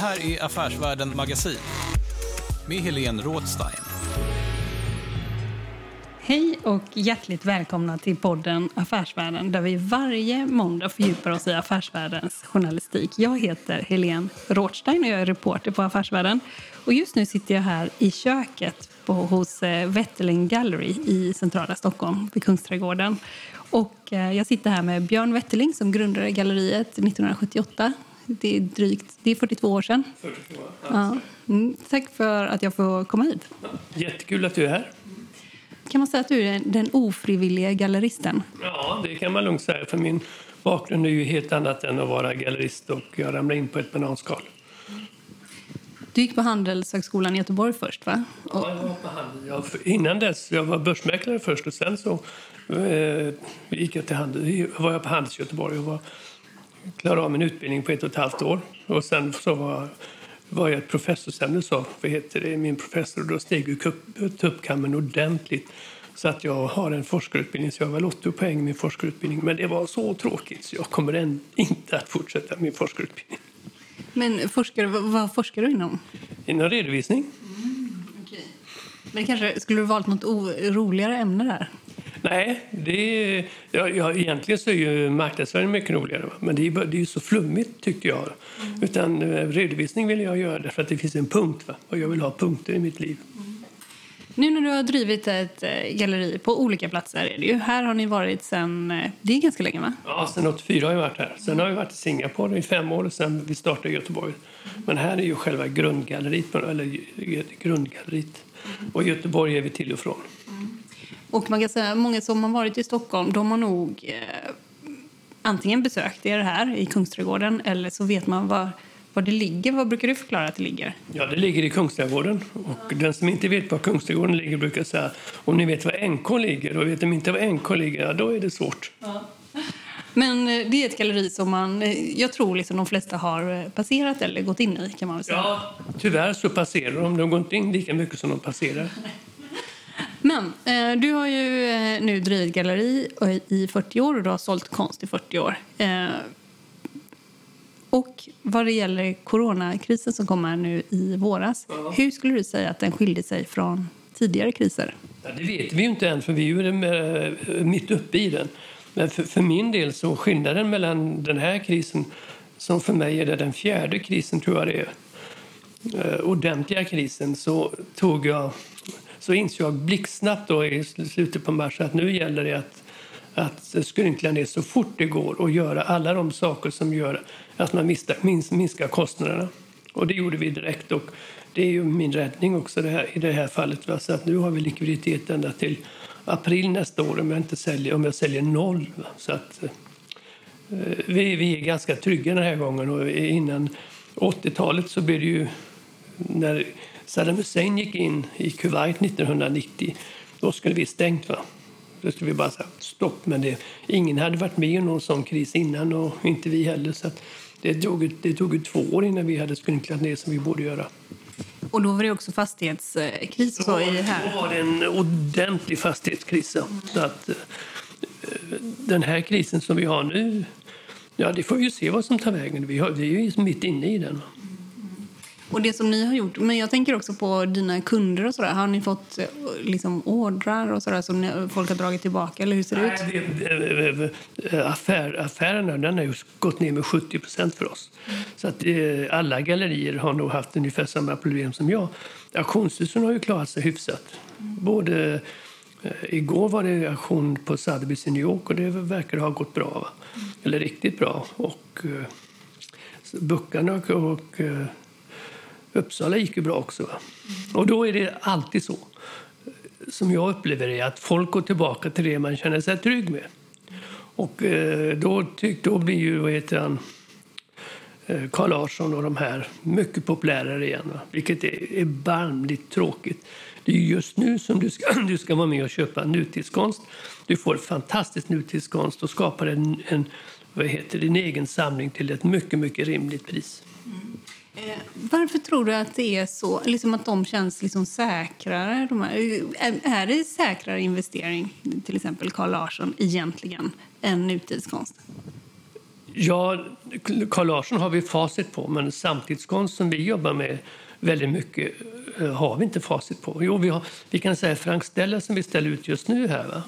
Här är Affärsvärlden Magasin med Helene Rådstein. Hej och hjärtligt välkomna till podden Affärsvärlden där vi varje måndag fördjupar oss i affärsvärldens journalistik. Jag heter Helene Rådstein och jag är reporter på Affärsvärlden. Och just nu sitter jag här i köket på, hos eh, Wetterling Gallery i centrala Stockholm vid Kungsträdgården. Och eh, jag sitter här med Björn Wetterling som grundade galleriet 1978 det är drygt det är 42 år sedan. 42, ja. Mm, tack för att jag får komma hit. Jättekul att du är här. Kan man säga att du är den ofrivilliga galleristen? Ja, det kan man lugnt säga. För min bakgrund är ju helt annat än att vara gallerist och jag ramlade in på ett bananskal. Du gick på Handelshögskolan i Göteborg först, va? Ja, jag var på handel. Jag, innan dess, jag var börsmäklare först och sen så eh, gick jag till handel, var jag på Handels Göteborg och var klarade av min utbildning på ett och ett halvt år. Och sen så var, var jag ett professorsämne, så vad heter det, min professor. Och då steg ju tuppkammen ordentligt. Så att jag har en forskarutbildning, så jag har väl 80 poäng i min forskarutbildning. Men det var så tråkigt så jag kommer än inte att fortsätta min forskarutbildning. Men forskare, vad forskar du inom? Inom redovisning. Mm, okay. Men kanske skulle du valt något roligare ämne där? Nej, det är, ja, ja, egentligen så är ju marknadsföring mycket roligare. Men det är, det är ju så flummigt tycker jag. Mm. Utan eh, redovisning vill jag göra därför att det finns en punkt. Va? Och jag vill ha punkter i mitt liv. Mm. Nu när du har drivit ett eh, galleri på olika platser, är det ju. här har ni varit sen, eh, det är ganska länge va? Ja, sen 84 har jag varit här. Sen har jag varit i Singapore i fem år sen vi startade i Göteborg. Men här är ju själva grundgalleriet, eller grundgalleriet. Och i Göteborg är vi till och från. Och man kan säga, många som har varit i Stockholm de har nog eh, antingen besökt er här i Kungsträdgården eller så vet man var, var det ligger. Vad brukar du förklara att det ligger? Ja, det ligger i Kungsträdgården. Och den som inte vet var Kungsträdgården ligger brukar säga om ni vet var NK ligger och vet de inte var NK ligger, ja, då är det svårt. Ja. Men eh, det är ett galleri som man, eh, jag tror liksom de flesta har eh, passerat eller gått in i kan man säga. Ja, tyvärr så passerar de. De går inte in lika mycket som de passerar. Men eh, du har ju eh, nu drivit galleri i 40 år och du har sålt konst i 40 år. Eh, och vad det gäller coronakrisen som kommer nu i våras, ja. hur skulle du säga att den skilde sig från tidigare kriser? Ja, det vet vi ju inte än, för vi är ju eh, mitt uppe i den. Men för, för, min del så skillnaden mellan den här krisen, som för mig är det den fjärde krisen tror jag det är, eh, ordentliga krisen, så tog jag så insåg jag blixtsnabbt då i slutet på mars att nu gäller det att, att skrynkla ner så fort det går och göra alla de saker som gör att man minskar, minskar kostnaderna. Och det gjorde vi direkt. Och det är ju min räddning också det här, i det här fallet. Va? Så att nu har vi likviditet ända till april nästa år om jag, inte säljer, om jag säljer noll. Va? Så att, eh, vi, vi är ganska trygga den här gången. Och innan 80-talet så blev det ju... När Saddam Hussein gick in i Kuwait 1990, då skulle vi stängt. Va? Då skulle vi bara säga stopp. Men det, ingen hade varit med om någon sån kris innan och inte vi heller. Så det, tog, det tog två år innan vi hade skrynklat ner som vi borde göra. Och då var det också fastighetskris så i här? Då var det en ordentlig fastighetskris. Så att, eh, den här krisen som vi har nu, ja det får vi ju se vad som tar vägen. Vi, har, vi är ju mitt inne i den. Och det som ni har gjort, men jag tänker också på dina kunder och sådär. Har ni fått eh, liksom ordrar och sådär som ni, folk har dragit tillbaka eller hur ser det ut? Nej, det- eh, affär, affärerna den har ju gått ner med 70 procent för oss. Så att eh, alla gallerier har nog haft ungefär samma problem som jag. Auktionshusen har ju klarat sig hyfsat. Både Igår var det auktion på Sotheby's i New York och det verkar ha gått bra. Va? Eller riktigt bra. Och eh, Buckarna och, och Uppsala gick ju bra också. Va? Och då är det alltid så som jag upplever det, att folk går tillbaka till det man känner sig trygg med. Och eh, då, tyck, då blir ju, vad heter han, eh, Carl Larsson och de här mycket populärare igen. Va? Vilket är erbarmligt tråkigt. Det är just nu som du ska, du ska vara med och köpa nutidskonst. Du får fantastisk nutidskonst och skapar en, en, vad heter din egen samling till ett mycket, mycket rimligt pris. Mm. Eh, Varför tror du att det är så, liksom att de känns liksom säkrare? De här, är, är det säkrare investering, till exempel Carl Larsson, egentligen, än nutidskonst? Ja, Carl Larsson har vi facit på, men samtidskonst som vi jobbar med väldigt mycket eh, har vi inte facit på. Jo, vi, har, vi kan säga Frank Stella som vi ställer ut just nu här. Va?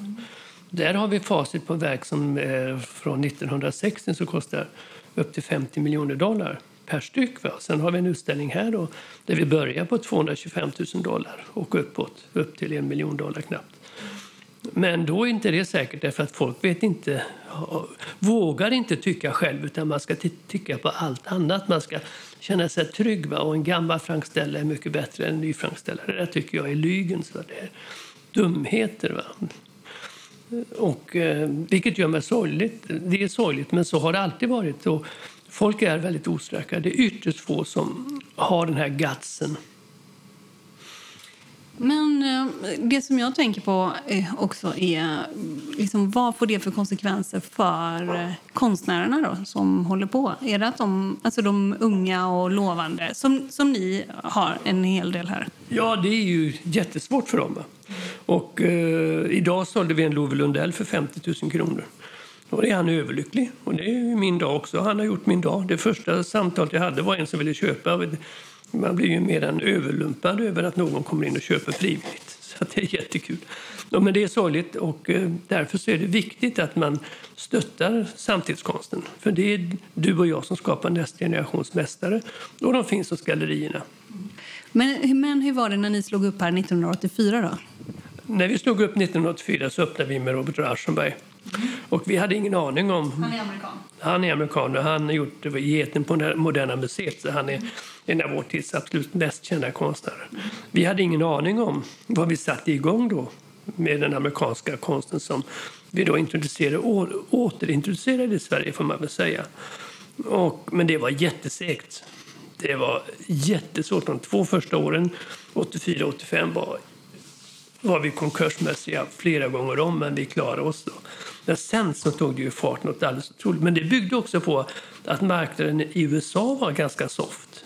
Där har vi facit på verk som eh, från 1960 som kostar upp till 50 miljoner dollar per styck. Va? Sen har vi en utställning här då, där vi börjar på 225 000 dollar och uppåt, upp till en miljon dollar knappt. Men då är inte det säkert därför att folk vet inte, vågar inte tycka själv utan man ska tycka på allt annat. Man ska känna sig trygg va? och en gammal Frankställare är mycket bättre än en ny Frankställare. Det där tycker jag är lygens. Va? Det är dumheter. Va? Och, eh, vilket gör mig sorgligt. Det är sorgligt, men så har det alltid varit. Och folk är väldigt osäkra. Det är ytterst få som har den här gatsen. Men eh, det som jag tänker på eh, också är liksom, vad får det för konsekvenser för eh, konstnärerna då, som håller på? Är det att de, alltså de unga och lovande, som, som ni har en hel del här? Ja, det är ju jättesvårt för dem. Och, eh, idag sålde vi en Love Lundell för 50 000 kronor. Och det är han överlycklig. Och det är min dag också. Han har gjort min dag. Det första samtalet jag hade var en som ville köpa. Man blir ju mer än överlumpad över att någon kommer in och köper frivilligt. Så det är jättekul. Ja, men det är sorgligt och eh, därför så är det viktigt att man stöttar samtidskonsten. För det är du och jag som skapar nästa generations mästare. Och de finns hos gallerierna. Men, men hur var det när ni slog upp här 1984 då? När vi slog upp 1984 så öppnade vi med Robert Rauschenberg. Och vi hade ingen aning om... Han är amerikan. Han är amerikan och han har gjort Geten på det Moderna Museet. Så han är en av vår tids absolut mest kända konstnärer. Vi hade ingen aning om vad vi satte igång då med den amerikanska konsten som vi då introducerade, å, återintroducerade i Sverige får man väl säga. Och, men det var jättesegt. Det var jättesvårt. De två första åren, 84-85, var var vi konkursmässiga flera gånger om, men vi klarade oss. Då. Men sen så tog det ju fart något alldeles otroligt. Men det byggde också på att marknaden i USA var ganska soft.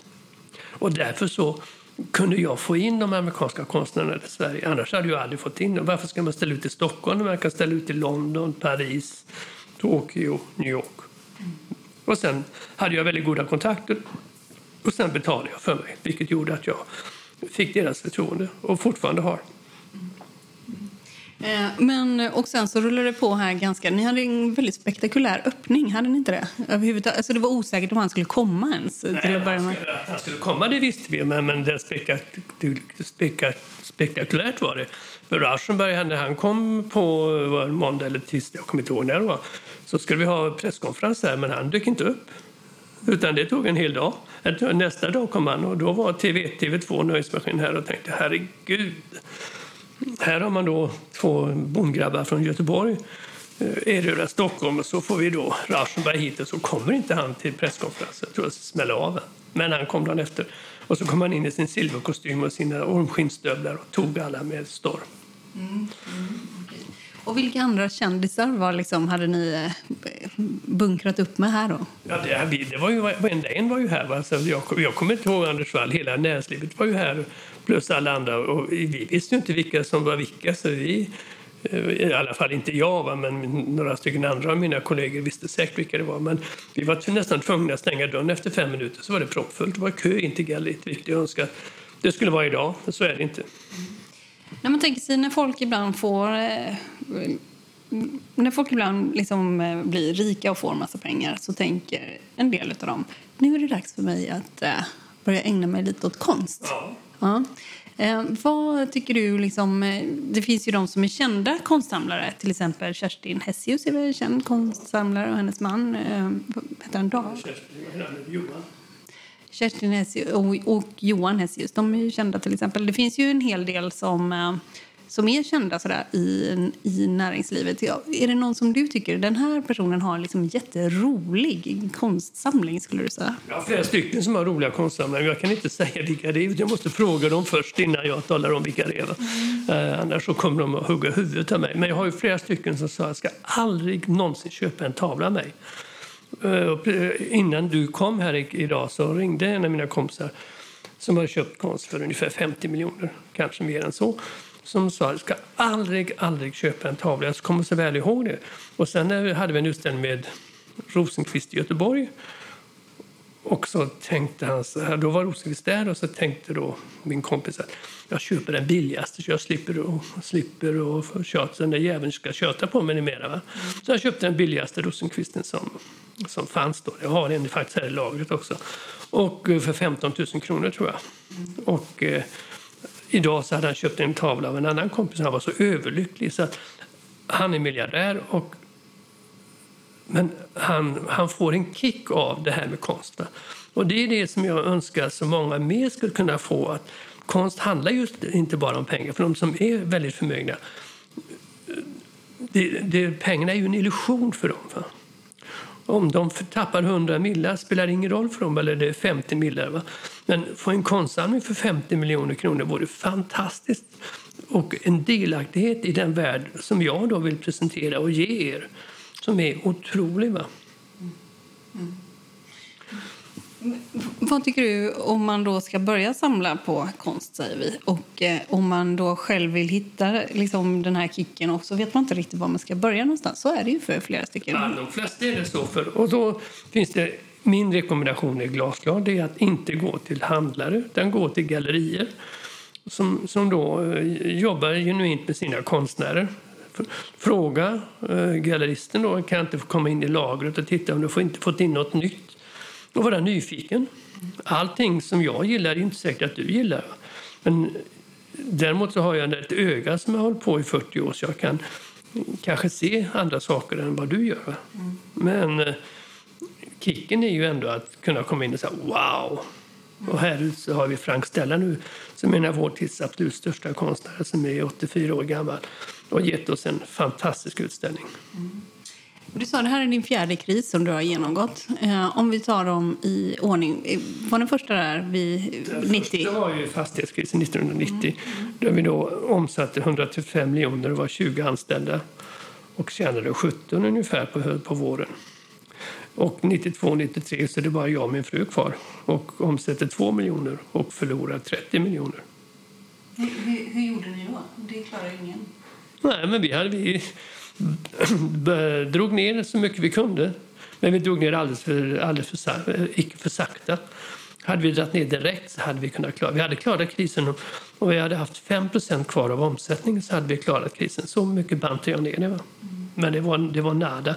Och därför så kunde jag få in de amerikanska konstnärerna i Sverige. Annars hade jag aldrig fått in dem. Varför ska man ställa ut i Stockholm när man kan ställa ut i London, Paris, Tokyo, New York? Och sen hade jag väldigt goda kontakter och sen betalade jag för mig, vilket gjorde att jag fick deras förtroende och fortfarande har. Eh, Men, och sen så rullade det på här ganska... Ni hade en väldigt spektakulär öppning, hade ni inte det? Överhuvudtaget. Alltså det var osäkert om han skulle komma ens. Till att börja med. Att han skulle komma det visste vi, men, men det spektak, spektak, spektakulärt var det. För Rauschenberg, när han kom på var måndag eller tisdag, jag kommer inte ihåg när det var, så skulle vi ha presskonferens där, men han dök inte upp. Utan det tog en hel dag. Nästa dag kom han och då var TV, TV2 Nöjesmaskin här och tänkte herregud. Här har man då två bondgrabbar från Göteborg eh, erövrar Stockholm och så får vi då Rauschenberg hit och så kommer inte han till presskonferensen. Jag tror att det smäller av. Men han kom dagen efter. Och så kom han in i sin silverkostym och sina ormskinnstövlar och tog alla med storm. Och vilka andra kändisar var liksom, hade ni eh, bunkrat upp med här då? Ja, det, det var ju, varenda en var ju här. Va? Så jag, jag kommer inte ihåg Anders Wall. Hela näringslivet var ju här. Plus alla andra. Och vi visste ju inte vilka som var vilka. Så vi Eh, I alla fall inte jag, va? men några stycken andra av mina kollegor visste säkert vilka det var. Men vi var nästan tvungna att stänga dörren efter fem minuter. Så var det proppfullt. Det var kö in till galleriet, vilket jag önskar det skulle vara idag. Men så är det inte. När man tänker sig när folk ibland får... Eh, när folk ibland liksom eh, blir rika och får massa pengar så tänker en del av dem nu är det dags för mig att börja ägna mig lite åt konst. Ja. Ja. Eh, vad tycker du? Liksom, eh, det finns ju de som är kända konstsamlare. Till exempel Kerstin Hessius är väl en känd konstsamlare och hennes man, eh, heter han Dag? Kerstin Hessius och, och Johan Hessius, de är ju kända till exempel. Det finns ju en hel del som, eh, som är kända sådär i, i näringslivet. Är det någon som du tycker, den här personen har liksom jätterolig konstsamling skulle du säga? Jag har flera stycken som har roliga konstsamlingar. Jag kan inte säga vilka det är. Jag måste fråga dem först innan jag talar om vilka det är. Mm. Eh, annars så kommer de att hugga huvudet av mig. Men jag har ju flera stycken som sa att jag ska aldrig någonsin köpa en tavla av mig. Eh, eh Innan du kom här idag så ringde en av mina kompisar som har köpt konst för ungefär 50 miljoner, kanske mer än så. Som sa att ska aldrig, aldrig köpa en tavla. Jag kommer så väl ihåg det. Och sen hade vi en utställning med Rosenqvist i Göteborg. Och så tänkte han så här, då var Rosenqvist där och så tänkte då min kompis att jag köper den billigaste så jag slipper och, slipper och tjata, den där jäveln ska köta på mig mera. Va? Så jag köpte den billigaste Rosenqvisten som, som fanns då. Jag har den faktiskt här i lagret också. Och eh, för 15 000 kronor tror jag. Och eh, idag så hade han köpt en tavla av en annan kompis. Han var så överlycklig så att han är miljardär och men han, han får en kick av det här med konst. Och det är det som jag önskar så många mer skulle kunna få. Att konst handlar just inte bara om pengar. För de som är väldigt förmögna, det, det, pengarna är ju en illusion för dem. Va? Om de tappar 100 millar spelar ingen roll för dem, eller det är 50 millar. Va? Men få en konstsamling för 50 miljoner kronor vore fantastiskt. Och en delaktighet i den värld som jag då vill presentera och ge er, som är otrolig. Va? Mm. Mm. Vad tycker du om man då ska börja samla på konst, säger vi, och eh, om man då själv vill hitta liksom, den här kicken och så vet man inte riktigt var man ska börja någonstans. Så är det ju för flera stycken. Ja, de flesta är det så för. Och då finns det, min rekommendation är glasklar. Det är att inte gå till handlare, utan gå till gallerier som, som då eh, jobbar genuint med sina konstnärer. Fråga eh, galleristen då, kan jag inte få komma in i lagret och titta om du får inte fått in något nytt? Och vara nyfiken. Allting som jag gillar är inte säkert att du gillar. Men däremot så har jag ett öga som jag har hållit på i 40 år så jag kan kanske se andra saker än vad du gör. Mm. Men eh, kicken är ju ändå att kunna komma in och säga wow. Och här ute så har vi Frank Stella nu som är en av vår tids absolut största konstnärer som är 84 år gammal och har gett oss en fantastisk utställning. Du sa det här är din fjärde kris som du har genomgått. Eh, om vi tar dem i ordning. Var den första där vid Den 90? första var ju fastighetskrisen 1990 där vi då omsatte 135 miljoner och var 20 anställda och tjänade 17 ungefär på, på våren. Och 92-93 så är det bara jag och min fru kvar och omsätter 2 miljoner och förlorar 30 miljoner. Hur, hur, hur gjorde ni då? Det klarar ingen. Nej, men vi, hade, vi drog ner så mycket vi kunde. Men vi drog ner alldeles för, alldeles för, eh, icke för sakta. Hade vi dragit ner direkt så hade vi kunnat klara Vi hade klarat krisen om- vi hade haft 5% kvar av omsättningen så hade vi klarat krisen. Så mycket bantade jag ner det. Va? Men det var, det var nada.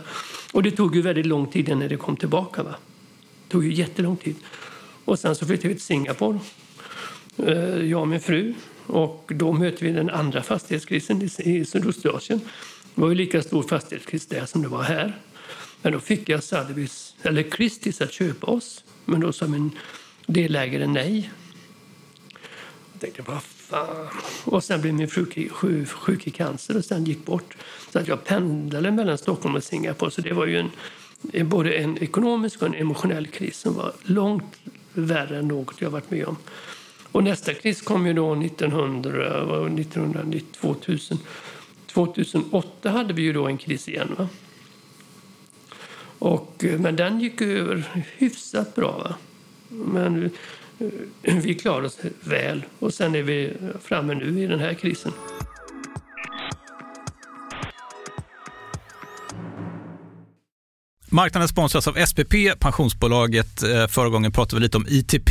Och det tog ju väldigt lång tid innan det kom tillbaka. Va? Det tog ju jättelång tid. Och sen så flyttade vi till Singapore eh, jag och min fru. Och då möter vi den andra fastighetskrisen i Sydostasien. Det var ju lika stor fastighetskris där som det var här. Men då fick jag Sotheby's, eller Christie's att köpa oss. Men då sa min delägare nej. Jag tänkte, vad fan. Och sen blev min fru sjuk i cancer och sen gick bort. Så att jag pendlade mellan Stockholm och Singapore. Så det var ju en, en, både en ekonomisk och en emotionell kris som var långt värre än något jag varit med om. Och nästa kris kom ju då 1900, 1990, 2000. 2008 hade vi ju då en kris igen. Va? Och, eh, men den gick över hyfsat bra. Va? Men eh, vi klarade oss väl och sen är vi framme nu i den här krisen. Marknaden sponsras av SPP, pensionsbolaget. Eh, förra gången pratade vi lite om ITP.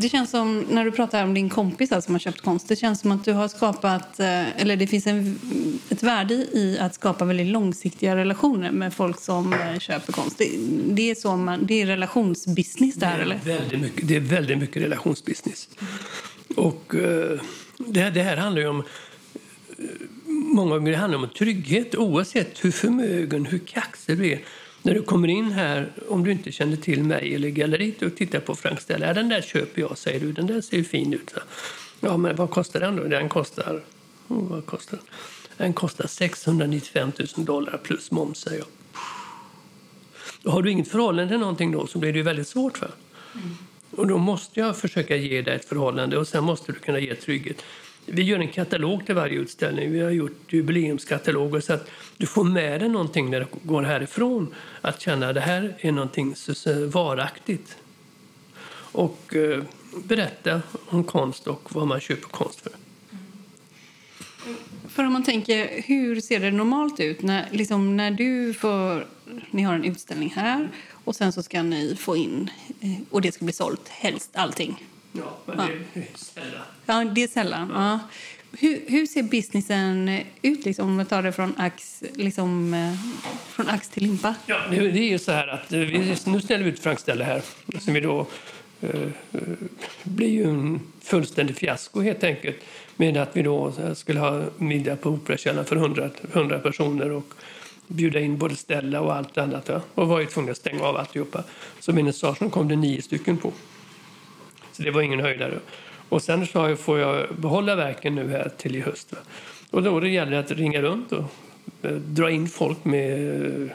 Det känns som, när du pratar om din kompis som har köpt konst, det känns som att du har skapat, eh, eller det finns en, ett värde i att skapa väldigt långsiktiga relationer med folk som eh, köper konst. Det, det är, så man, det är relationsbusiness där, det eller? Väldigt mycket, det är väldigt mycket relationsbusiness. Och uh, det, det här handlar ju om många gånger handlar om trygghet oavsett hur förmögen, hur kaxig du är när du kommer in här, om du inte känner till mig eller galleriet och tittar på Frank Stella, ja, den där köper jag, säger du, den där ser ju fin ut. Ja, men vad kostar den då? Den kostar, oh, vad kostar den? Den kostar 695 000 dollar plus moms, säger jag. har du inget förhållande till någonting då så blir det ju väldigt svårt. För. Mm. Och då måste jag försöka ge dig ett förhållande och sen måste du kunna ge trygghet. Vi gör en katalog till varje utställning. Vi har gjort jubileumskataloger så att du får med dig någonting när du går härifrån. Att känna att det här är någonting varaktigt. Och eh, berätta om konst och vad man köper konst för. För om man tänker, hur ser det normalt ut när, liksom, när du får, ni har en utställning här och sen så ska ni få in, eh, och det ska bli sålt, helst allting. Ja, men det är sällan. Ja, det är sällan. Ja. Hur, hur, ser businessen ut liksom, om man tar det från ax, liksom, eh, från ax till limpa? Ja, det, det är ju så här att vi, nu ställer vi ut Frankställe här som vi då eh, blir ju en fullständig fiasko helt enkelt med att vi då skulle ha middag på Operakällaren för 100, 100 personer och bjuda in både ställa och allt annat. Ja. Och var ju tvungna att stänga av alltihopa. Så minnesstationen kom det nio stycken på. Så det var ingen höjdare. Och sen så får jag behålla verken nu här till i höst. Och då det gäller att ringa runt och eh, dra in folk med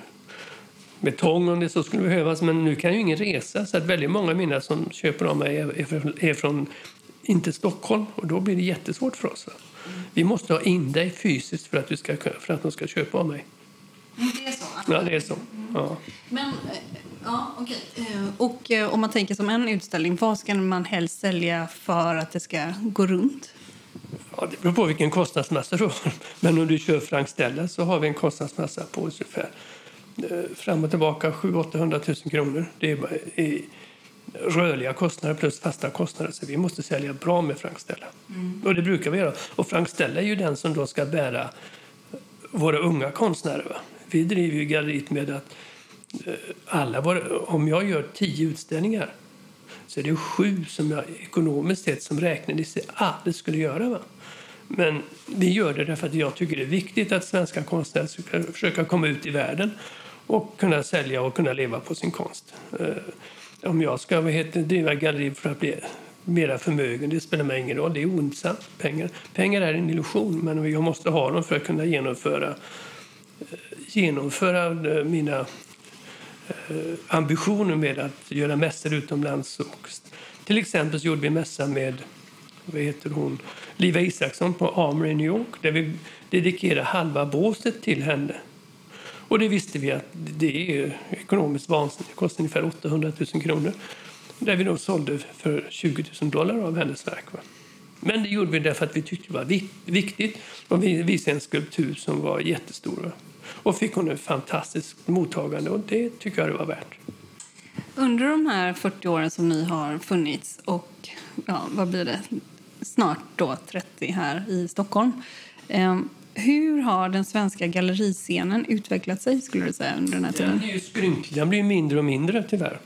med tång om det så skulle behövas. Men nu kan ju ingen resa så att väldigt många av mina som köper av mig är från, är från inte Stockholm och då blir det jättesvårt för oss. Vi måste ha in dig fysiskt för att, du ska, för att de ska köpa av mig. Det är så? Ja, det är så. Ja. Men, ja, okay. Eh, och eh, om man tänker som en utställning, vad ska man helst sälja för att det ska gå runt? Ja, det beror på vilken kostnadsmassa du har. Men om du kör Frank Stella så har vi en kostnadsmassa på ungefär fram och tillbaka 700 000 kronor. Det är rörliga kostnader plus fasta kostnader. Så vi måste sälja bra med Frank Stella. Mm. Och det brukar vi göra. Och Frank Stella är ju den som då ska bära våra unga konstnärer. Va? Vi driver ju galleriet med att eh, alla våra, om jag gör tio utställningar så är det sju som jag ekonomiskt sett som räknades aldrig skulle göra. Va? Men vi gör det därför att jag tycker det är viktigt att svenska konstnärer ska försöka komma ut i världen och kunna sälja och kunna leva på sin konst. Eh, om jag ska vad heter, driva galleri för att bli mera förmögen, det spelar mig ingen roll. Det är ointressant. Pengar. Pengar är en illusion, men jag måste ha dem för att kunna genomföra, eh, genomföra eh, mina Eh, ambitioner med att göra mässor utomlands. till exempel så gjorde vi en mässa med vad heter hon, Liva Isaksson på Armory i New York där vi dedikerade halva båset till henne. Och det visste vi att det är ekonomiskt vansinnigt. Det kostar ungefär 800 000 kronor. Där vi då sålde för 20 000 dollar av hennes verk. Men det gjorde vi därför att vi tyckte det var viktigt. Och vi visade en skulptur som var jättestor. Och fick hon ett fantastiskt mottagande och det tycker jag det var värt. Under de här 40 åren som ni har funnits och ja, vad blir det? snart då 30 här i Stockholm. Ehm, hur har den svenska galleriscenen utvecklat sig skulle du säga under den här tiden? Den är ju skrynklig. Den blir mindre och mindre tyvärr.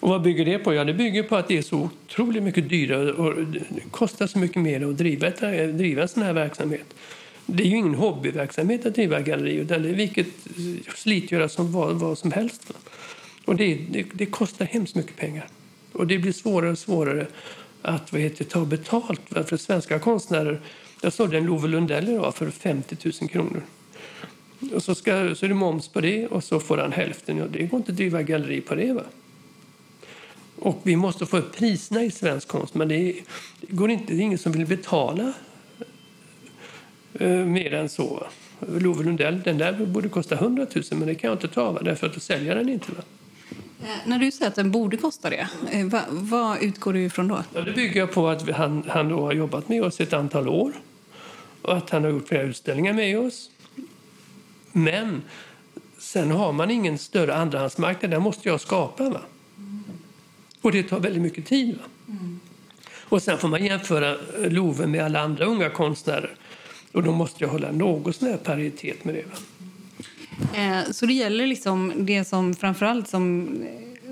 Och vad bygger det på? Ja, det bygger på att det är så otroligt mycket dyrare och kostar så mycket mer att driva, driva en sån här verksamhet. Det är ju ingen hobbyverksamhet att driva galleri utan det är vilket slitgöra som vad, vad som helst. Och det, det, det, kostar hemskt mycket pengar. Och det blir svårare och svårare att vad heter, ta betalt för svenska konstnärer. Jag sålde en Love Lundell idag för 50 000 kronor. Och så, ska, så är det moms på det och så får han hälften. Ja, det går inte att driva galleri på det. Va? Och vi måste få upp priserna i svensk konst, men det, är, det går inte, det är ingen som vill betala mer än så. Love Lundell, den där borde kosta 100 000, men det kan jag inte ta, va? därför att då säljer den inte. Va? Eh, när du säger att den borde kosta det, eh, vad, vad utgår du ifrån då? Ja, det bygger jag på att han, han då har jobbat med oss ett antal år och att han har gjort flera utställningar med oss. Men sen har man ingen större andrahandsmarknad, den måste jag skapa. Va? Och det tar väldigt mycket tid. Va? Mm. Och sen får man jämföra Love med alla andra unga konstnärer. Och då måste jag hålla något sån paritet med det. Eh, så det gäller liksom det som framförallt som,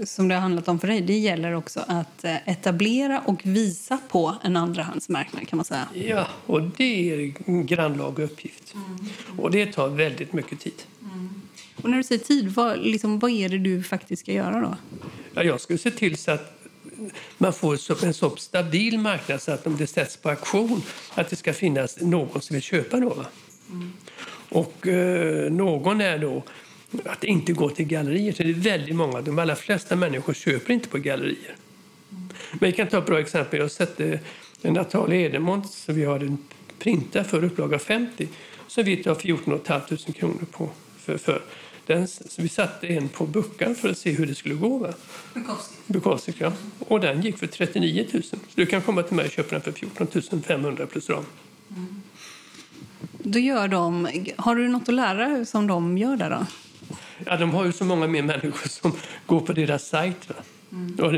som det har handlat om för dig, det gäller också att eh, etablera och visa på en andrahandsmarknad kan man säga. Ja, och det är en grannlaga uppgift. Mm. Och det tar väldigt mycket tid. Mm. Och när du säger tid, vad, liksom, vad är det du faktiskt ska göra då? Ja, jag ska se till så att man får en så stabil marknad så att om det sätts på auktion att det ska finnas någon som vill köpa. Då, mm. Och eh, någon är då att inte gå till gallerier. Så det är väldigt många. De allra flesta människor köper inte på gallerier. Men jag kan ta ett bra exempel. Jag har sett eh, Natalia Edemont, så vi har en printa för upplaga 50 som vi tar 14 500 kronor på. För, för. Den, vi satte en på Buckan för att se hur det skulle gå. Va? Bukowski. ja. Och den gick för 39 000. Så du kan komma till mig och köpa den för 14 500 plus ram. Mm. Då gör de, har du något att lära som de gör där då? Ja, de har ju så många mer människor som går på deras sajt. Mm. Och,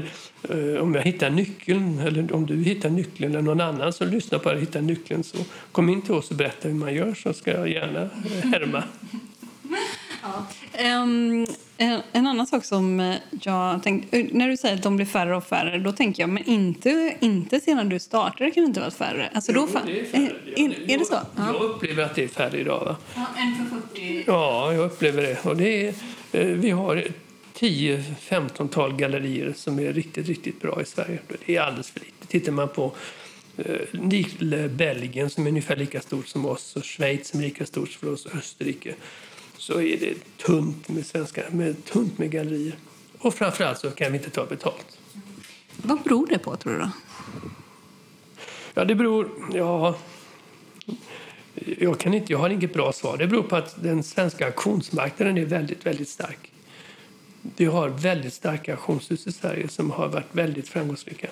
uh, om jag hittar nyckeln, eller om du hittar nyckeln eller någon annan som lyssnar på det hittar nyckeln så kom in till oss och berätta hur man gör så ska jag gärna härma. Um, en, en, annan sak som jag tänkte... När du säger att de blir färre och färre, då tänker jag men inte, inte sedan du startade kan det inte vara färre. Alltså, jo, då, det är, färre. Är, är, det så? Jag ja. upplever att det är färre idag. Va? Ja, en för 40? Ja, jag upplever det. Och det är, eh, vi har 10-15-tal gallerier som är riktigt, riktigt bra i Sverige. Det är alldeles för lite. Tittar man på eh, Belgien som är ungefär lika stort som oss och Schweiz som är lika stort som oss och Österrike så är det tunt med, svenska, med, tunt med gallerier. Och framförallt så kan vi inte ta betalt. Vad beror det på, tror du? Då? Ja, det beror... Ja, jag, kan inte, jag har inget bra svar. Det beror på att den svenska auktionsmarknaden är väldigt, väldigt stark. Vi har väldigt starka auktionshus i Sverige som har varit väldigt framgångsrika.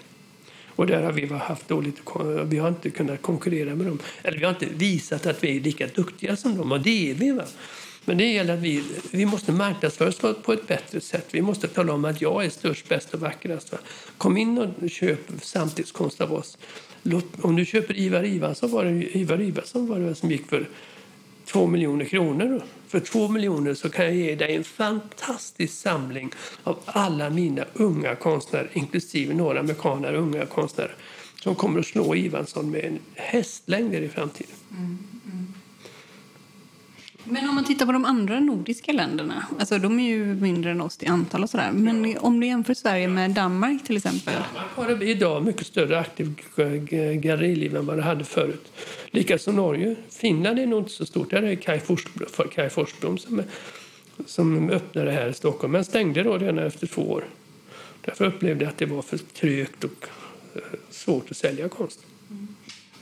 Och där har vi haft dåligt, vi har inte kunnat konkurrera med dem. Eller vi har inte visat att vi är lika duktiga som dem, och det är vi. Va? Men det gäller att vi, vi måste marknadsföra oss på ett bättre sätt. Vi måste tala om att jag är störst, bäst och vackrast. Kom in och köp samtidskonst av oss. Låt, om du köper Ivar Ivarsson var det Ivar Ivarsson var det som gick för två miljoner kronor. För två miljoner så kan jag ge dig en fantastisk samling av alla mina unga konstnärer, inklusive några amerikaner unga konstnärer som kommer att slå Ivansson med en hästlängder i framtiden. Mm. Men om man tittar på de andra nordiska länderna, alltså de är ju mindre än oss i antal och sådär. Men om du jämför Sverige med Danmark till exempel? Danmark har idag mycket större aktiv galleriliv än vad det hade förut. Likaså Norge. Finland är nog inte så stort. Där är Kaj Forsblom, Kaj Forsblom som, som öppnade här i Stockholm, men stängde då redan efter två år. Därför upplevde jag att det var för trögt och eh, svårt att sälja konst.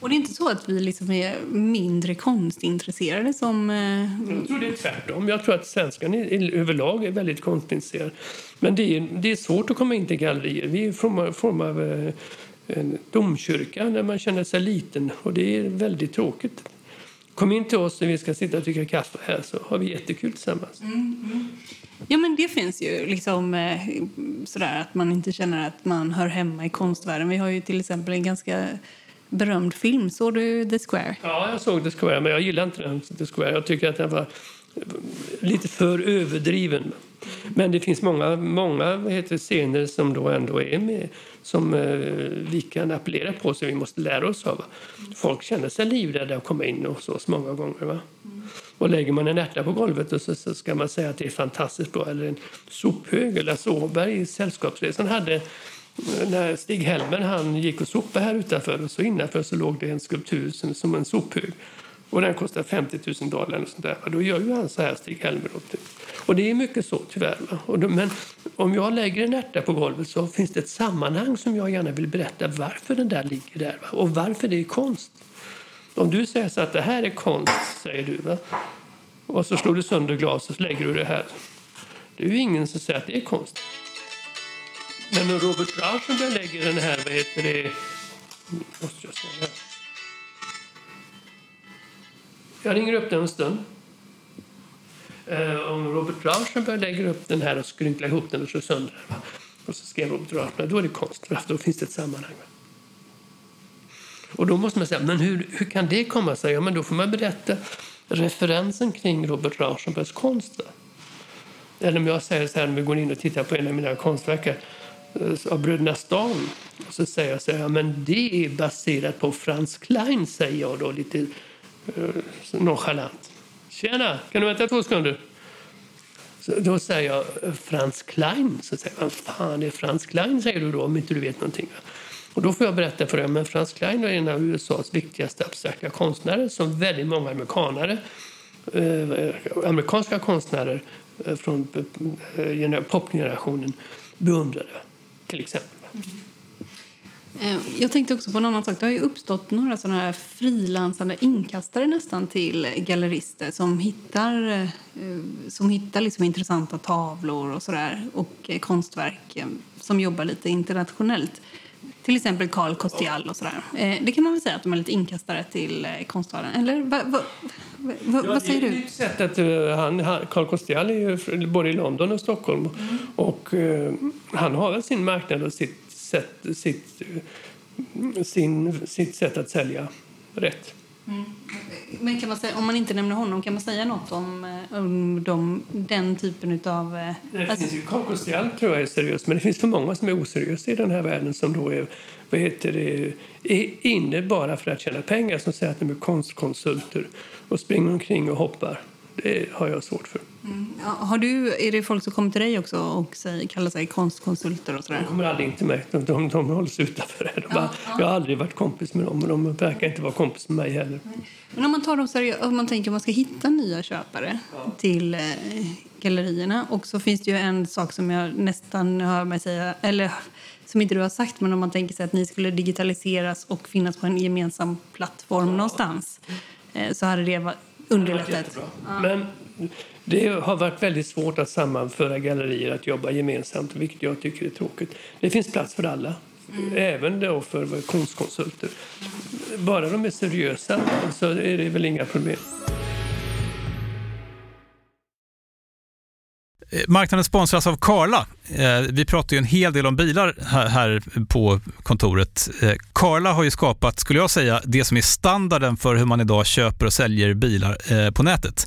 Och det är inte så att vi liksom är mindre konstintresserade som... Eh, jag tror det är tvärtom. Jag tror att svenskarna överlag är väldigt konstintresserade. Men det är, det är svårt att komma in till gallerier. Vi är i form, form av eh, en domkyrka där man känner sig liten och det är väldigt tråkigt. Kom in till oss när vi ska sitta och dricka kaffe här så har vi jättekul tillsammans. Mm, mm. Ja men det finns ju liksom eh, sådär att man inte känner att man hör hemma i konstvärlden. Vi har ju till exempel en ganska berömd film. Såg du The Square? Ja, jag såg The Square, men jag gillar inte den, The Square. Jag tycker att den var lite för överdriven. Men det finns många, många heter, scener som då ändå är med som eh, vi kan appellera på, som vi måste lära oss av. Folk känner sig livrädda att komma in hos oss många gånger. Va? Och lägger man en ärta på golvet och så, så, ska man säga att det är fantastiskt bra. Eller en sophög. eller Åberg i Sällskapsresan hade när Stig-Helmer han gick och sopade här utanför och så innanför så låg det en skulptur som, som en sophög. Och den kostade 50 000 dollar. Och sånt där. Och då gör ju han så här, Stig-Helmer. Och det är mycket så tyvärr. Och då, men om jag lägger en ärta på golvet så finns det ett sammanhang som jag gärna vill berätta varför den där ligger där. Va? Och varför det är konst. Om du säger så att det här är konst, säger du. Va? Och så slår du sönder glaset och lägger du det här. Det är ju ingen som säger att det är konst. Men när Robert Rauschenberg lägger den här, vad heter det? Måste jag säga Jag ringer upp den en stund. Eh, om Robert Rauschenberg lägger upp den här och skrynklar ihop den och slår sönder den. Och så skrev Robert Rauschenberg, då är det konst. Då finns det ett sammanhang. Och då måste man säga, men hur, hur kan det komma sig? Ja, men då får man berätta referensen kring Robert Rauschenbergs konst. Eller om jag säger så här, om vi går in och tittar på en av mina konstverk Eh, av Bröderna Stan. Och så säger jag så här, men det är baserat på Frans Klein, säger jag då lite uh, nonchalant. Tjena, kan du vänta två sekunder? Så då säger jag eh, Frans Klein. Så säger jag, vad fan är Frans Klein, säger du då, om inte du vet någonting. Och då får jag berätta för dig, men Frans Klein är en av USAs viktigaste abstrakta konstnärer som väldigt många amerikanare, eh, amerikanska konstnärer eh, från eh, popgenerationen beundrade till exempel. Eh, jag tänkte också på en annan sak. Det har ju uppstått några sådana här frilansande inkastare nästan till gallerister som hittar, eh, som hittar liksom intressanta tavlor och sådär och eh, konstverk som jobbar lite internationellt. Till exempel Carl Kostial och sådär. Det kan man väl säga att de är lite inkastare till konstvärlden. Eller va, va, va, ja, vad säger du? Sätt att, han, Carl Kostial är ju både i London och Stockholm. Mm. Och, han har väl sin marknad och sitt sätt, sitt, sin, sitt sätt att sälja rätt. Mm. Men kan man säga, om man inte nämner honom, kan man säga något om, eh, om de, den typen av... Eh, det alltså... finns ju Kokostial tror jag är seriöst, men det finns för många som är oseriösa i den här världen som då är, vad heter det, är inne bara för att tjäna pengar, som säger att de är konstkonsulter och springer omkring och hoppar. Det har jag svårt för. Mm. Ja, har du, är det folk som kommer till dig också och säger, kallar sig konstkonsulter? Och sådär? De kommer aldrig till mig. De, de, de hålls utanför. De bara, ja, Jag har aldrig varit kompis med dem och de verkar inte vara kompis med mig heller. Men om man tar dem seriöst, om man tänker att man ska hitta nya köpare ja. till eh, gallerierna och så finns det ju en sak som jag nästan hör mig säga, eller som inte du har sagt, men om man tänker sig att ni skulle digitaliseras och finnas på en gemensam plattform ja. någonstans eh, så hade det underlättat. Ja. Men det har varit väldigt svårt att sammanföra gallerier att jobba gemensamt, vilket jag tycker är tråkigt. Det finns plats för alla, mm. även då för konstkonsulter. Bara de är seriösa så är det väl inga problem. Eh, marknaden sponsras av Karla. Eh, vi pratar ju en hel del om bilar här på kontoret. Eh, Karla har ju skapat, skulle jag säga, det som är standarden för hur man idag köper och säljer bilar på nätet.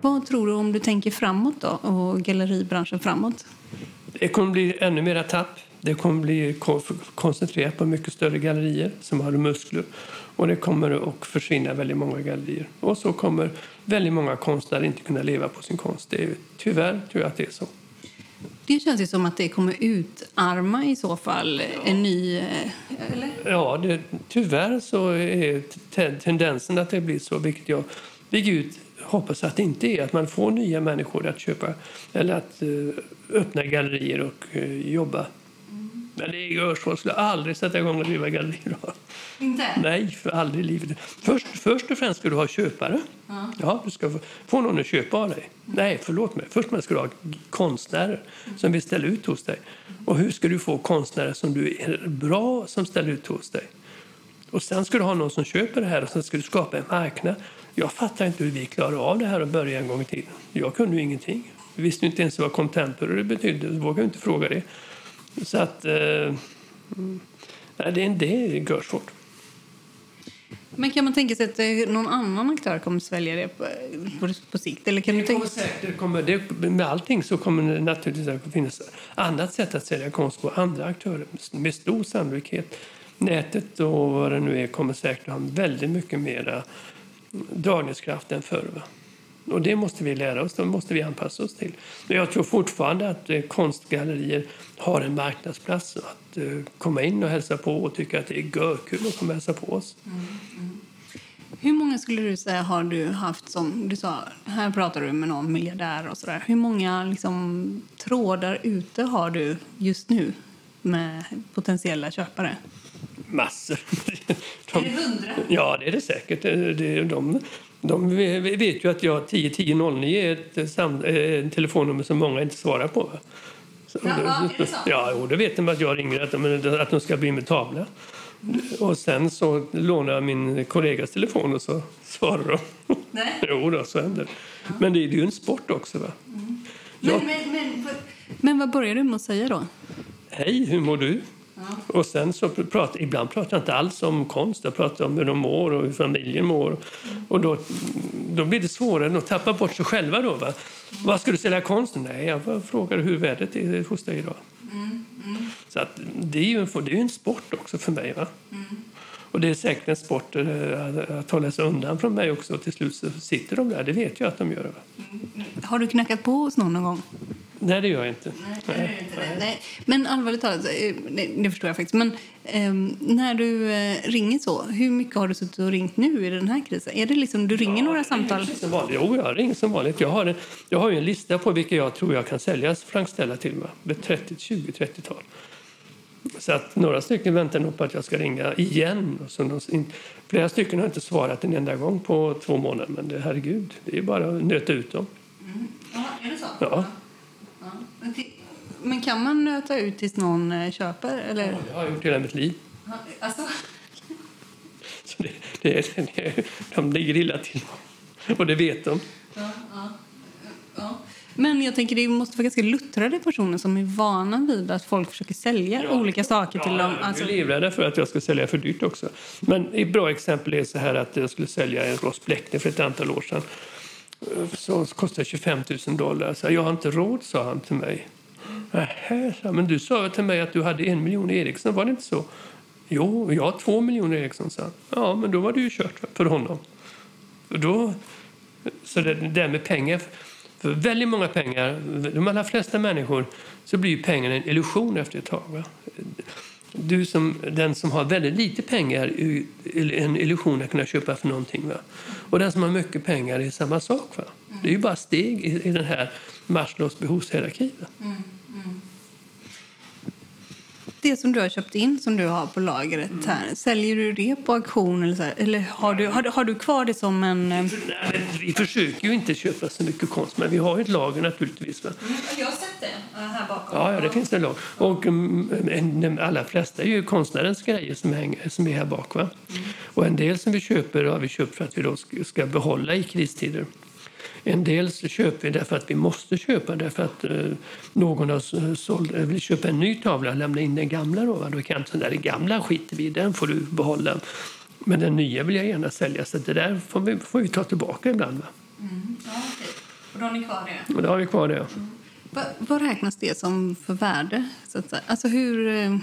Vad tror du om du tänker framåt då och galleribranschen framåt? Det kommer bli ännu mera tapp. Det kommer bli koncentrerat på mycket större gallerier som har muskler. Och det kommer att försvinna väldigt många gallerier. Och så kommer väldigt många konstnärer inte kunna leva på sin konst. Det är, tyvärr tror jag att det är så. Det känns ju som att det kommer utarma i så fall en ny... Eh, eller? Ja, det, tyvärr så är tendensen att det blir så, vilket jag Gud hoppas att det inte är. Att man får nya människor att köpa eller att uh, öppna gallerier och uh, jobba men det är Örsvold skulle aldrig sätta igång och driva galleri. Inte? Nej, för aldrig i livet. Först, först och främst ska du ha köpare. Ja. ja du ska få, få någon att köpa av dig. Nej, förlåt mig. Först ska du ha konstnärer som vill ställa ut hos dig. Och hur ska du få konstnärer som du är bra som ställer ut hos dig? Och sen ska du ha någon som köper det här och sen ska du skapa en marknad. Jag fattar inte hur vi klarar av det här och börja en gång tiden. Jag kunde ju ingenting. Jag visste inte ens vad contemporary betydde. Jag vågade inte fråga det. Så att... Eh, det, det är görsvårt. Men kan man tänka sig att eh, någon annan aktör kommer svälja det på, på, på sikt? Eller kan det du tänka... säkert, kommer, det, med allting så kommer det naturligtvis att finnas annat sätt att sälja konst på. Andra aktörer med stor sannolikhet. Nätet och vad det nu är kommer säkert att ha väldigt mycket mer Dragningskraften förr. Va? Och det måste vi lära oss, det måste vi anpassa oss till. Men jag tror fortfarande att eh, konstgallerier har en marknadsplats. Att eh, komma in och hälsa på och tycka att det är görkul att komma och hälsa på oss. Mm, mm. Hur många skulle du säga har du haft som, du sa, här pratar du med någon miljardär och sådär. Hur många liksom, trådar ute har du just nu med potentiella köpare? Massor. De, är det hundra? Ja, det är det säkert. Det, de, de vet ju att jag 101009 är ett sam, eh, telefonnummer som många inte svarar på. Så, ja, är det så? Ja, och då vet de att jag ringer att de, att de ska bli med tavla. Mm. Och sen så lånar jag min kollegas telefon och så svarar de. Nej. jo, då, så händer ja. Men det är ju en sport också. Va? Mm. Men, jag... men, men, men vad börjar du med att säga då? Hej, hur mår du? Och sen så pratar, ibland pratar jag inte alls om konst, jag pratar om hur de mår och hur familjen mår. Och då, då blir det svårare att tappa bort sig själva. Då, va? Vad ska du sälja konst? Nej, jag frågar hur vädret är hos dig idag. Mm, mm. Så att, det är ju en, det är en sport också för mig. Va? Mm. Och det är säkert en sport eh, att, att hålla sig undan från mig också. Och till slut så sitter de där, det vet jag att de gör. Va? Mm. Har du knackat på hos någon någon gång? Nej, det gör jag inte. Nej, nej, inte nej. Men allvarligt talat, eh, det förstår jag faktiskt. Men eh, när du eh, ringer så, hur mycket har du suttit och ringt nu i den här krisen? Är det liksom, du ringer ja, några samtal? Som vanligt. Jo, jag ringer som vanligt. Jag har, en, jag har en lista på vilka jag tror jag kan sälja flankställa till. Med 30, 20, 30-tal. Så att några stycken väntar nog på att jag ska ringa igen. Och så de, flera stycken har inte svarat en enda gång på två månader. Men det, herregud, det är bara att nöta ut dem. Mm. Ja, är det så? Ja. Men kan man nöta ut tills någon eh, köper? Eller? Ja, det har jag gjort hela mitt liv. Alltså? det är, de ligger illa till. Och det vet de. Men jag tänker det måste vara ganska luttrade personer som är vana vid att folk försöker sälja olika saker till dem. Alltså, Jag är livrädda för att jag ska sälja för dyrt också. Men ett bra exempel är så här att jag skulle sälja en Ross Bleckner för ett antal år sedan. Så kostade 25 000 dollar. Så jag har inte råd, sa han till mig. Nähä, sa men du sa till mig att du hade en miljon Ericsson, var det inte så? Jo, jag har två miljoner Ericsson, sa han. Ja, men då var det ju kört för honom. Då, så det där med pengar, för väldigt många pengar, de allra flesta människor, så blir ju en illusion efter ett tag. Va? Du som, den som har väldigt lite pengar är en illusion att kunna köpa för någonting. Va? Och den som har mycket pengar är samma sak. Va? Det är ju bara steg i, i den här Maslows behovshierarki. Va? Mm, mm det som du har köpt in, som du har på lagret här, säljer du det på auktion eller, så här, eller har, du, har, har du kvar det som en... eh, Nej, men Vi försöker ju inte köpa så mycket konst, men vi har ju ett lager naturligtvis. Va? Jag har sett det här bakom. Ja, ja, det finns det lag. Och mm, de allra flesta är ju konstnärens grejer som, hänger, som är här bak. Va? Och en del som vi köper har vi köpt för att vi då ska- ska behålla i kristider. En del köper vi därför att vi måste köpa, därför att eh, någon har såld, eh, vill köpa en ny tavla och lämna in den gamla. Då, va? då kan jag säga, den gamla skiter vi den får du behålla. Men den nya vill jag gärna sälja, så det där får vi, får vi ta tillbaka ibland. Va? Och då har ni kvar det? Och då har vi kvar det. Vad, vad räknas det som för värde? Så att, alltså hur... eh,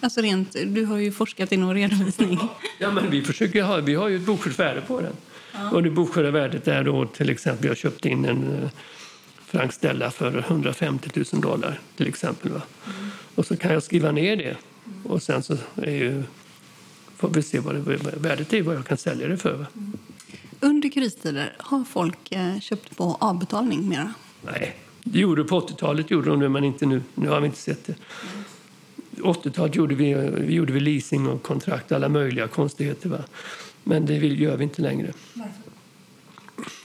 Alltså rent, du har ju forskat i någon redovisning. Ja, men vi, försöker ha, vi har ju ett bokförsvärde på den. Och det bokförda värdet är då till exempel, jag köpte in en eh, Frank Stella för 150 000 dollar till exempel. Va? Och så kan jag skriva ner det och sen så är ju, får vi se vad det, värdet är, vad jag kan sälja det för. Va? Under kristider har folk eh, köpt på avbetalning mera. Nej, det gjorde på 80-talet gjorde de det, men inte nu. Nu har vi inte sett det. 80-talet gjorde vi, vi gjorde vi leasing och kontrakt, alla möjliga konstigheter. Va? Men det vill, gör vi inte längre.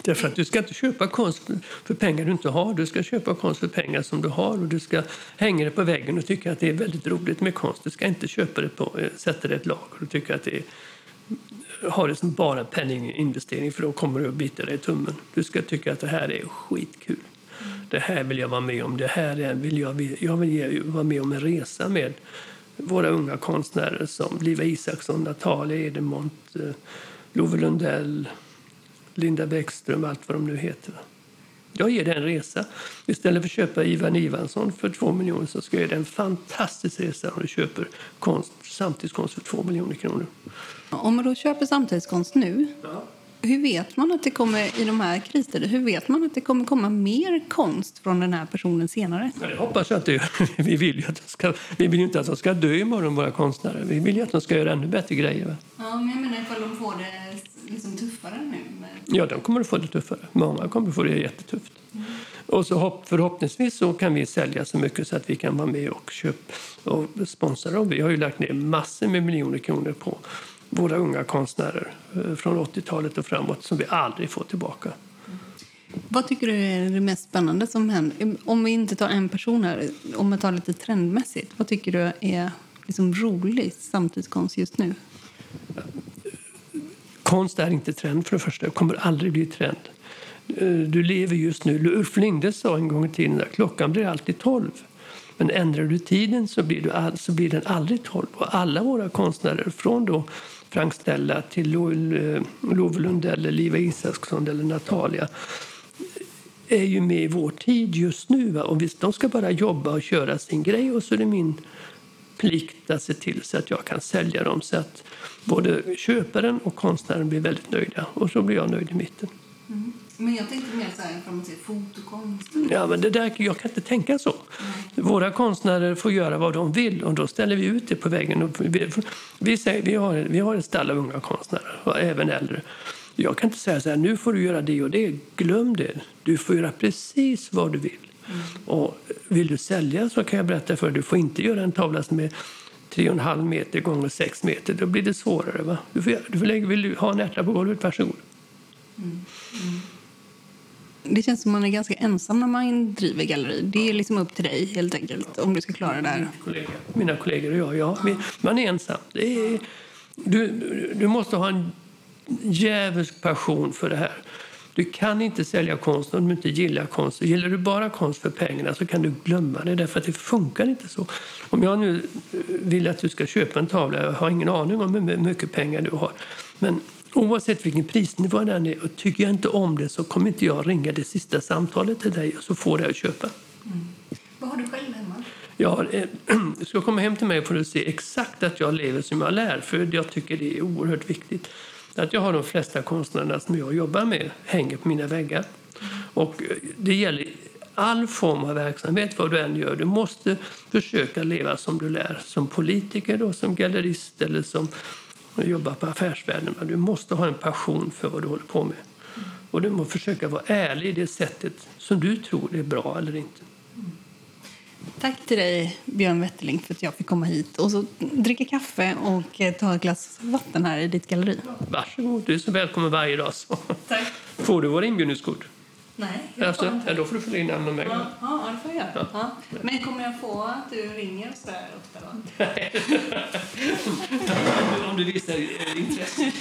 Därför att du ska inte köpa konst för pengar du inte har. Du ska köpa konst för pengar som du har och du ska hänga det på väggen och tycka att det är väldigt roligt med konst. Du ska inte köpa det på, eh, sätta det i ett lager och tycka att det är, ha det som bara en penninginvestering för då kommer du att bita dig i tummen. Du ska tycka att det här är skitkul. Det här vill jag vara med om. Det här är, vill jag, jag vill ge- vara med om en resa med våra unga konstnärer som Liva Isaksson, Natalia Edemont, eh, Love Lundell, Linda Bäckström, allt vad de nu heter. Jag ger dig en resa. Istället för att köpa Ivan Ivansson för två miljoner så ska jag ge dig en fantastisk resa om du köper konst, samtidskonst för två miljoner kronor. Om man då köper samtidskonst nu, hur vet man att det kommer i de här kristider, hur vet man att det kommer komma mer konst från den här personen senare? Ja, Jag hoppas att det, vi vill ju att de ska, vi vill ju inte att de ska dö imorgon, våra konstnärer. Vi vill ju att de ska göra ännu bättre grejer. Va? Ja, men jag menar ifall de får det liksom tuffare nu. Ja, de kommer att få det tuffare. Många kommer att få det jättetufft. Och så hopp, förhoppningsvis så kan vi sälja så mycket så att vi kan vara med och köpa och sponsra dem. Vi har ju lagt ner massor med miljoner kronor på våra unga konstnärer eh, från 80-talet och framåt som vi aldrig får tillbaka. Vad tycker du är det mest spännande som händer? Om vi inte tar en person här, om vi tar lite trendmässigt. Vad tycker du är liksom rolig samtidskonst just nu? Konst är inte trend för det första. Det kommer aldrig bli trend. Eh, Du lever just nu. Ulf Linde sa en gång i tiden att klockan blir alltid tolv. Men ändrar du tiden så blir, du all, så blir den aldrig tolv. Och alla våra konstnärer, från då Frank Stella till eh, Love Lundell, Liva Isaksson eller Natalia är ju med i vår tid just nu. Va? Och visst, de ska bara jobba och köra sin grej och så är det min plikt att se till så att jag kan sälja dem så att både köparen och konstnären blir väldigt nöjda. Och så blir jag nöjd i mitten. Men jag tänkte mer så här, fotokonst. Ja, men det där, jag kan inte tänka så. Våra konstnärer får göra vad de vill och då ställer vi ut det på väggen. Vi, vi, säger, vi, har, vi har ett stall av unga konstnärer, och även äldre. Jag kan inte säga så här, nu får du göra det och det. Glöm det. Du får göra precis vad du vill. Och vill du sälja så kan jag berätta för dig, du får inte göra en tavla som är 3,5 meter gånger 6 meter. Då blir det svårare. Va? Du får, du får lägga, vill du ha en ärta på golvet, varsågod. Det känns som man är ganska ensam när man driver galleri. Det är liksom upp till dig helt enkelt om du ska klara det här. mina kollegor och jag. Ja, vi, man är ensam. Det är, du, du måste ha en djävulsk passion för det här. Du kan inte sälja konst om du inte gillar konst. Gillar du bara konst för pengarna så kan du glömma det därför att det funkar inte så. Om jag nu vill att du ska köpa en tavla, jag har ingen aning om hur mycket pengar du har. Men oavsett vilken prisnivå den är, och tycker jag inte om det så kommer inte jag ringa det sista samtalet till dig och så får att köpa. Mm. Vad har du själv hemma? Ja, eh, du ska komma hem till mig får du se exakt att jag lever som jag lär, för jag tycker det är oerhört viktigt. Att jag har de flesta konstnärerna som jag jobbar med hänger på mina väggar. Och eh, det gäller all form av verksamhet, vad du än gör. Du måste försöka leva som du lär, som politiker, då, som gallerist eller som jobbar på Affärsvärlden. Du måste ha en passion för vad du håller på med. Och du måste försöka vara ärlig i det sättet som du tror är bra eller inte. Tack till dig, Björn Wetterling, för att jag fick komma hit och så dricka kaffe och eh, ta ett glas vatten här i ditt galleri. Varsågod, du är så välkommen varje dag. Så. Tack. Får du våra inbjudningskort? Nej. Alltså, ja, då får du fylla in namn och mig. Ja, ja, det får jag göra. Ja. Men kommer jag få att du ringer så här ofta? Då? Om du visar eh, intresse.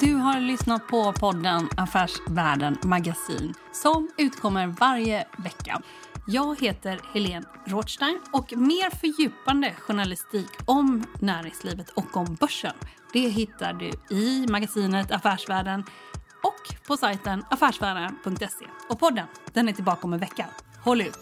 Du har lyssnat på podden Affärsvärlden Magasin som utkommer varje vecka. Jag heter Helene Rothstein och mer fördjupande journalistik om näringslivet och om börsen det hittar du i magasinet Affärsvärlden och på sajten affärsvärlden.se. Och podden den är tillbaka om en vecka. Håll ut!